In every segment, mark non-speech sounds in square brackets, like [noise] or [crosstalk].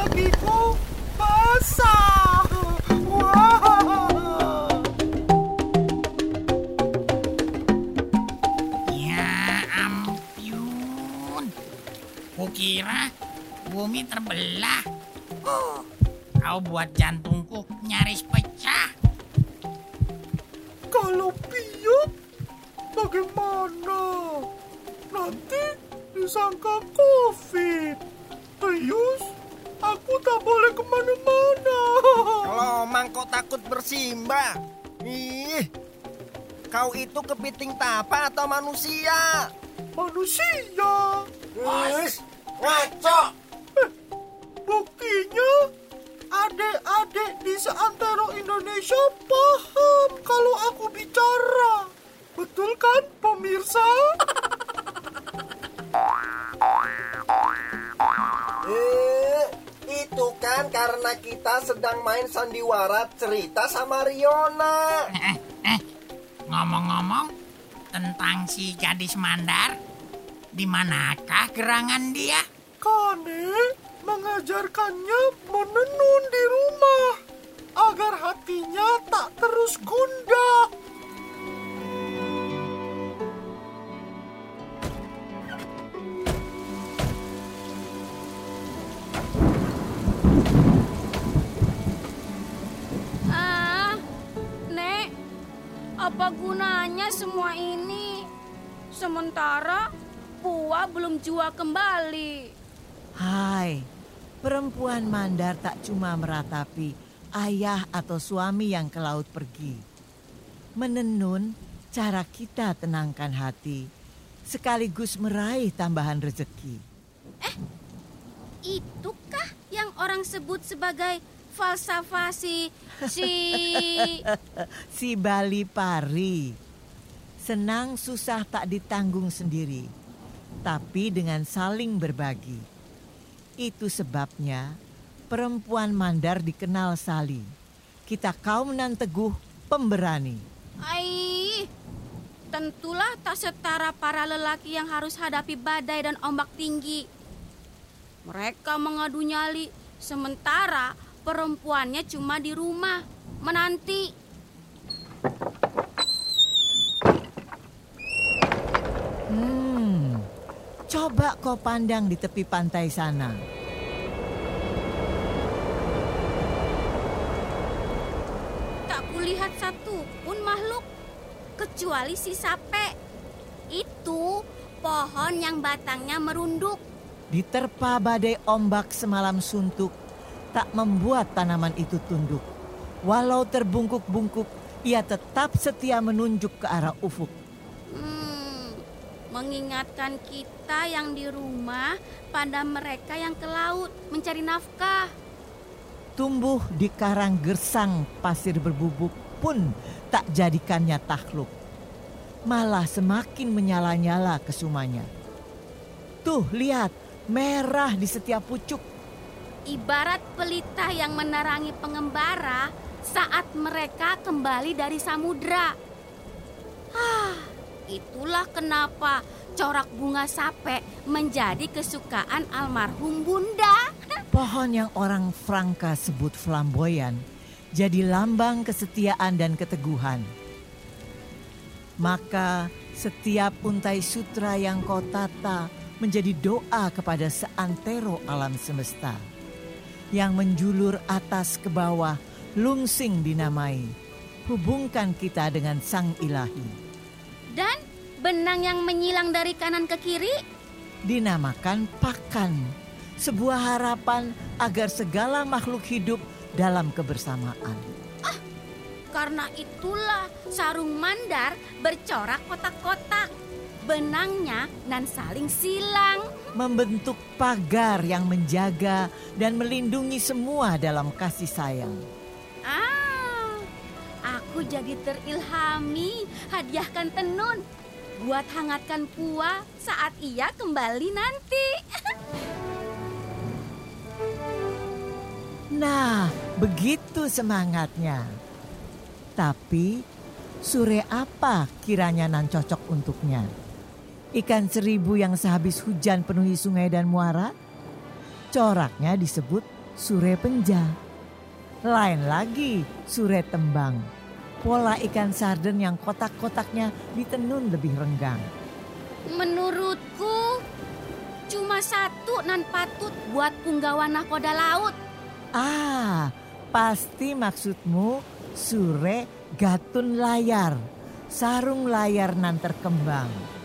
Kakiku basah. Wah. Ya ampun. Kukira bumi terbelah. Oh, kau buat jantungku nyaris pecah. Kalau piuk, bagaimana? Nanti disangka Covid. Terus, aku tak boleh ke mana-mana. Kalau mangkok takut bersimbah. Ih, kau itu kepiting tapa atau manusia? Manusia. Wis, ngaco. Buktinya, adik-adik di seantero Indonesia paham kalau aku bicara. Betul kan, pemirsa? [laughs] karena kita sedang main sandiwara cerita sama Riona. Eh, eh, ngomong-ngomong tentang si gadis mandar, di manakah gerangan dia? Kane mengajarkannya menenun di rumah agar hatinya tak terus gundah. Apa gunanya semua ini? Sementara Pua belum jua kembali. Hai, perempuan mandar tak cuma meratapi ayah atau suami yang ke laut pergi. Menenun cara kita tenangkan hati, sekaligus meraih tambahan rezeki. Itukah yang orang sebut sebagai falsafasi si... [laughs] Si Bali Pari. Senang susah tak ditanggung sendiri, tapi dengan saling berbagi. Itu sebabnya perempuan mandar dikenal Sali. Kita kaum nan teguh pemberani. Ai, tentulah tak setara para lelaki yang harus hadapi badai dan ombak tinggi. Mereka mengadu nyali, sementara perempuannya cuma di rumah, menanti. Hmm, coba kau pandang di tepi pantai sana. Tak kulihat satu pun makhluk, kecuali si sape. Itu pohon yang batangnya merunduk. Diterpa badai ombak semalam suntuk, tak membuat tanaman itu tunduk. Walau terbungkuk-bungkuk, ia tetap setia menunjuk ke arah ufuk. Hmm, mengingatkan kita yang di rumah pada mereka yang ke laut mencari nafkah. Tumbuh di karang gersang pasir berbubuk pun tak jadikannya takluk. Malah semakin menyala-nyala kesumanya. Tuh lihat, merah di setiap pucuk. Ibarat pelita yang menerangi pengembara saat mereka kembali dari samudra. Ah, itulah kenapa corak bunga sape menjadi kesukaan almarhum Bunda. [laughs] Pohon yang orang Franka sebut flamboyan jadi lambang kesetiaan dan keteguhan. Maka setiap untai sutra yang kau tata menjadi doa kepada seantero alam semesta. Yang menjulur atas ke bawah lungsing dinamai. Hubungkan kita dengan sang ilahi. Dan benang yang menyilang dari kanan ke kiri Dinamakan pakan. Sebuah harapan agar segala makhluk hidup dalam kebersamaan. Karena itulah sarung mandar bercorak kotak-kotak. Benangnya nan saling silang. membentuk pagar yang menjaga dan melindungi semua dalam kasih sayang. Ah, aku jadi terilhami hadiahkan tenun buat hangatkan pua saat ia kembali nanti. [laughs] Nah, begitu semangatnya. Tapi sure apa kiranya nan cocok untuknya? Ikan seribu yang sehabis hujan penuhi sungai dan muara? Coraknya disebut sure penja. Lain lagi sure tembang. Pola ikan sarden yang kotak-kotaknya ditenun lebih renggang. Menurutku cuma satu nan patut buat punggawa nakoda laut. Ah, pasti maksudmu sure gatun layar. Sarung layar nan terkembang.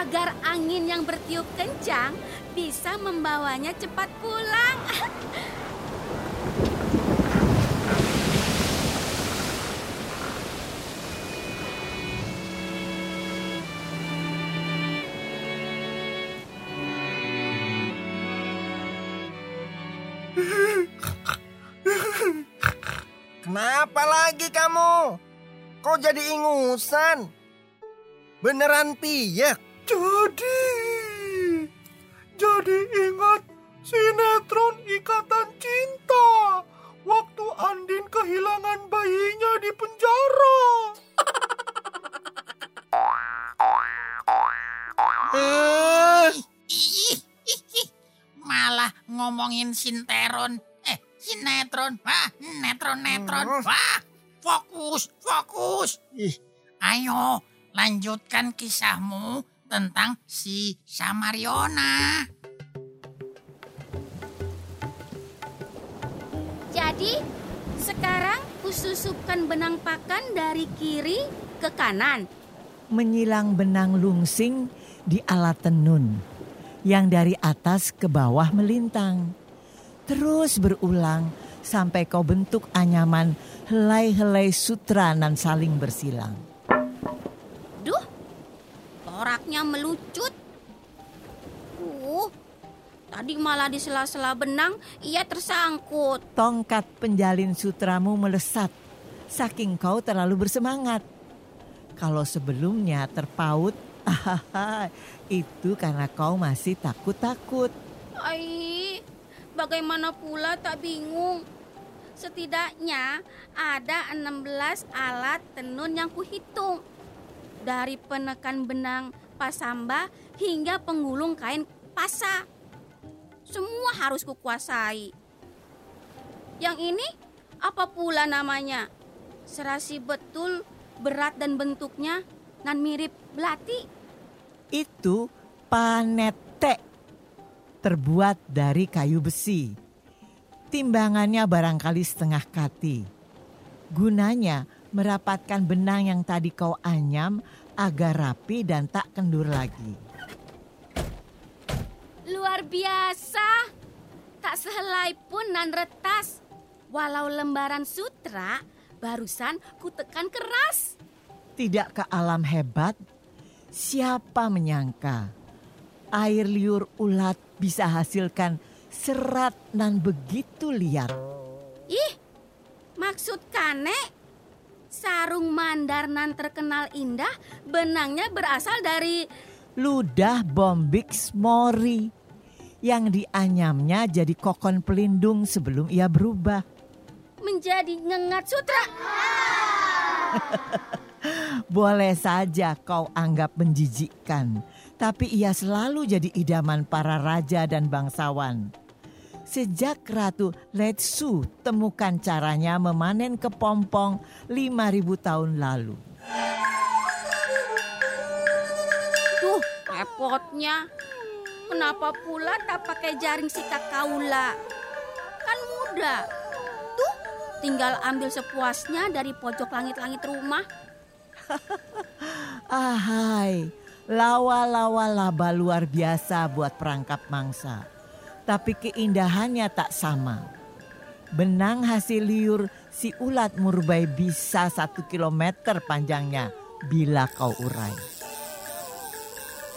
Agar angin yang bertiup kencang bisa membawanya cepat pulang. Kenapa lagi kamu? Kok jadi ingusan? Beneran piyak? Jadi, jadi ingat sinetron Ikatan Cinta waktu Andin kehilangan bayinya di penjara. Eh. Malah ngomongin sinteron. Eh, sinetron. Wah, netron-netron. Hmm. Wah, fokus, fokus. Ayo, lanjutkan kisahmu tentang si Samariona. Jadi, sekarang kususupkan benang pakan dari kiri ke kanan. Menyilang benang lungsing di alat tenun yang dari atas ke bawah melintang. Terus berulang sampai kau bentuk anyaman helai-helai sutra nan saling bersilang. Toraknya melucut. Uh, tadi malah di sela-sela benang ia tersangkut. Tongkat penjalin sutramu melesat saking kau terlalu bersemangat. Kalau sebelumnya terpaut, [laughs] itu karena kau masih takut-takut. Ai, bagaimana pula tak bingung. Setidaknya ada 16 alat tenun yang kuhitung. Dari penekan benang pasamba hingga penggulung kain pasa. Semua harus kukuasai. Yang ini apa pula namanya? Serasi betul berat dan bentuknya nan mirip belati. Itu panete terbuat dari kayu besi. Timbangannya barangkali setengah kati. Gunanya merapatkan benang yang tadi kau anyam agar rapi dan tak kendur lagi. Luar biasa. Tak sehelai pun nan retas. Walau lembaran sutra barusan kutekan keras. Tidak ke alam hebat? Siapa menyangka air liur ulat bisa hasilkan serat nan begitu liat. Ih, maksud kane sarung mandar nan terkenal indah benangnya berasal dari Ludah Bombix Mori yang dianyamnya jadi kokon pelindung sebelum ia berubah. menjadi ngengat sutra. [laughs] Boleh saja kau anggap menjijikkan, tapi ia selalu jadi idaman para raja dan bangsawan. Sejak Ratu Letsu temukan caranya memanen kepompong 5000 tahun lalu. Tuh, repotnya. Kenapa pula tak pakai jaring sikat kaula? Kan mudah. Tuh, tinggal ambil sepuasnya dari pojok langit-langit rumah. [laughs] Ahai, lawa-lawa laba luar biasa buat perangkap mangsa. Tapi keindahannya tak sama. Benang hasil liur si ulat murbai bisa satu kilometer panjangnya bila kau urai.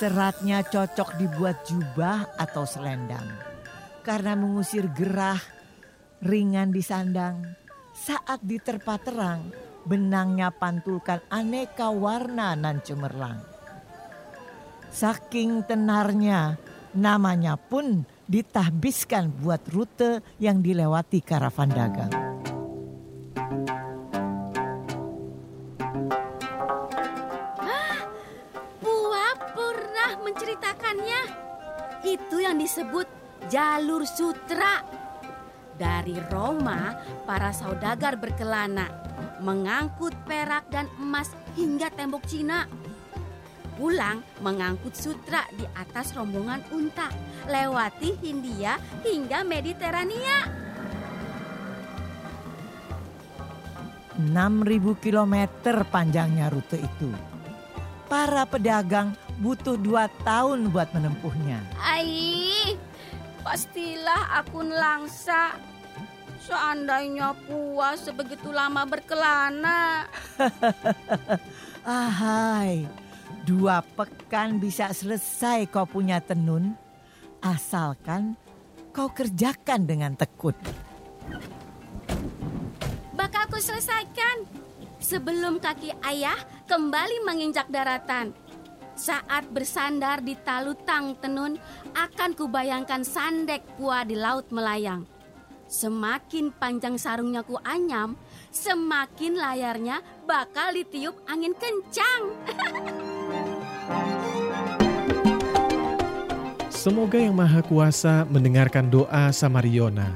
Seratnya cocok dibuat jubah atau selendang. Karena mengusir gerah, ringan disandang. Saat diterpa terang, benangnya pantulkan aneka warna nan cemerlang. Saking tenarnya, namanya pun ditahbiskan buat rute yang dilewati karavan dagang. Buah pernah menceritakannya. Itu yang disebut jalur sutra. Dari Roma, para saudagar berkelana, mengangkut perak dan emas hingga tembok Cina. Pulang mengangkut sutra di atas rombongan unta, lewati Hindia hingga Mediterania. 6.000 kilometer panjangnya rute itu. Para pedagang butuh dua tahun buat menempuhnya. Ai, pastilah aku nelangsa. Seandainya puas sebegitu lama berkelana. [laughs] Ahai, dua pekan bisa selesai kau punya tenun, asalkan kau kerjakan dengan tekun. Bakal ku selesaikan sebelum kaki ayah kembali menginjak daratan. Saat bersandar di talutang tenun, akan kubayangkan sandek pua di laut melayang. Semakin panjang sarungnya ku anyam, semakin layarnya bakal ditiup angin kencang. [laughs] Semoga Yang Maha Kuasa mendengarkan doa Samariona.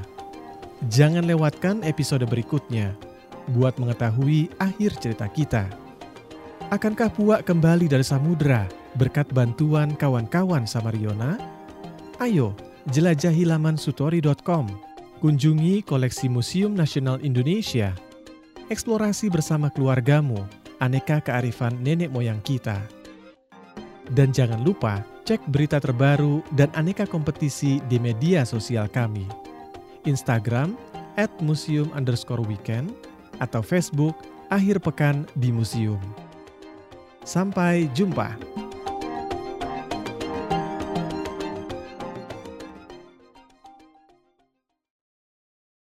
Jangan lewatkan episode berikutnya buat mengetahui akhir cerita kita. Akankah Puak kembali dari samudera berkat bantuan kawan-kawan Samariona? Ayo, jelajahi laman sutori.com. Kunjungi koleksi Museum Nasional Indonesia. Eksplorasi bersama keluargamu, aneka kearifan nenek moyang kita. Dan jangan lupa cek berita terbaru dan aneka kompetisi di media sosial kami. Instagram at museum underscore weekend atau Facebook Akhir Pekan di Museum. Sampai jumpa.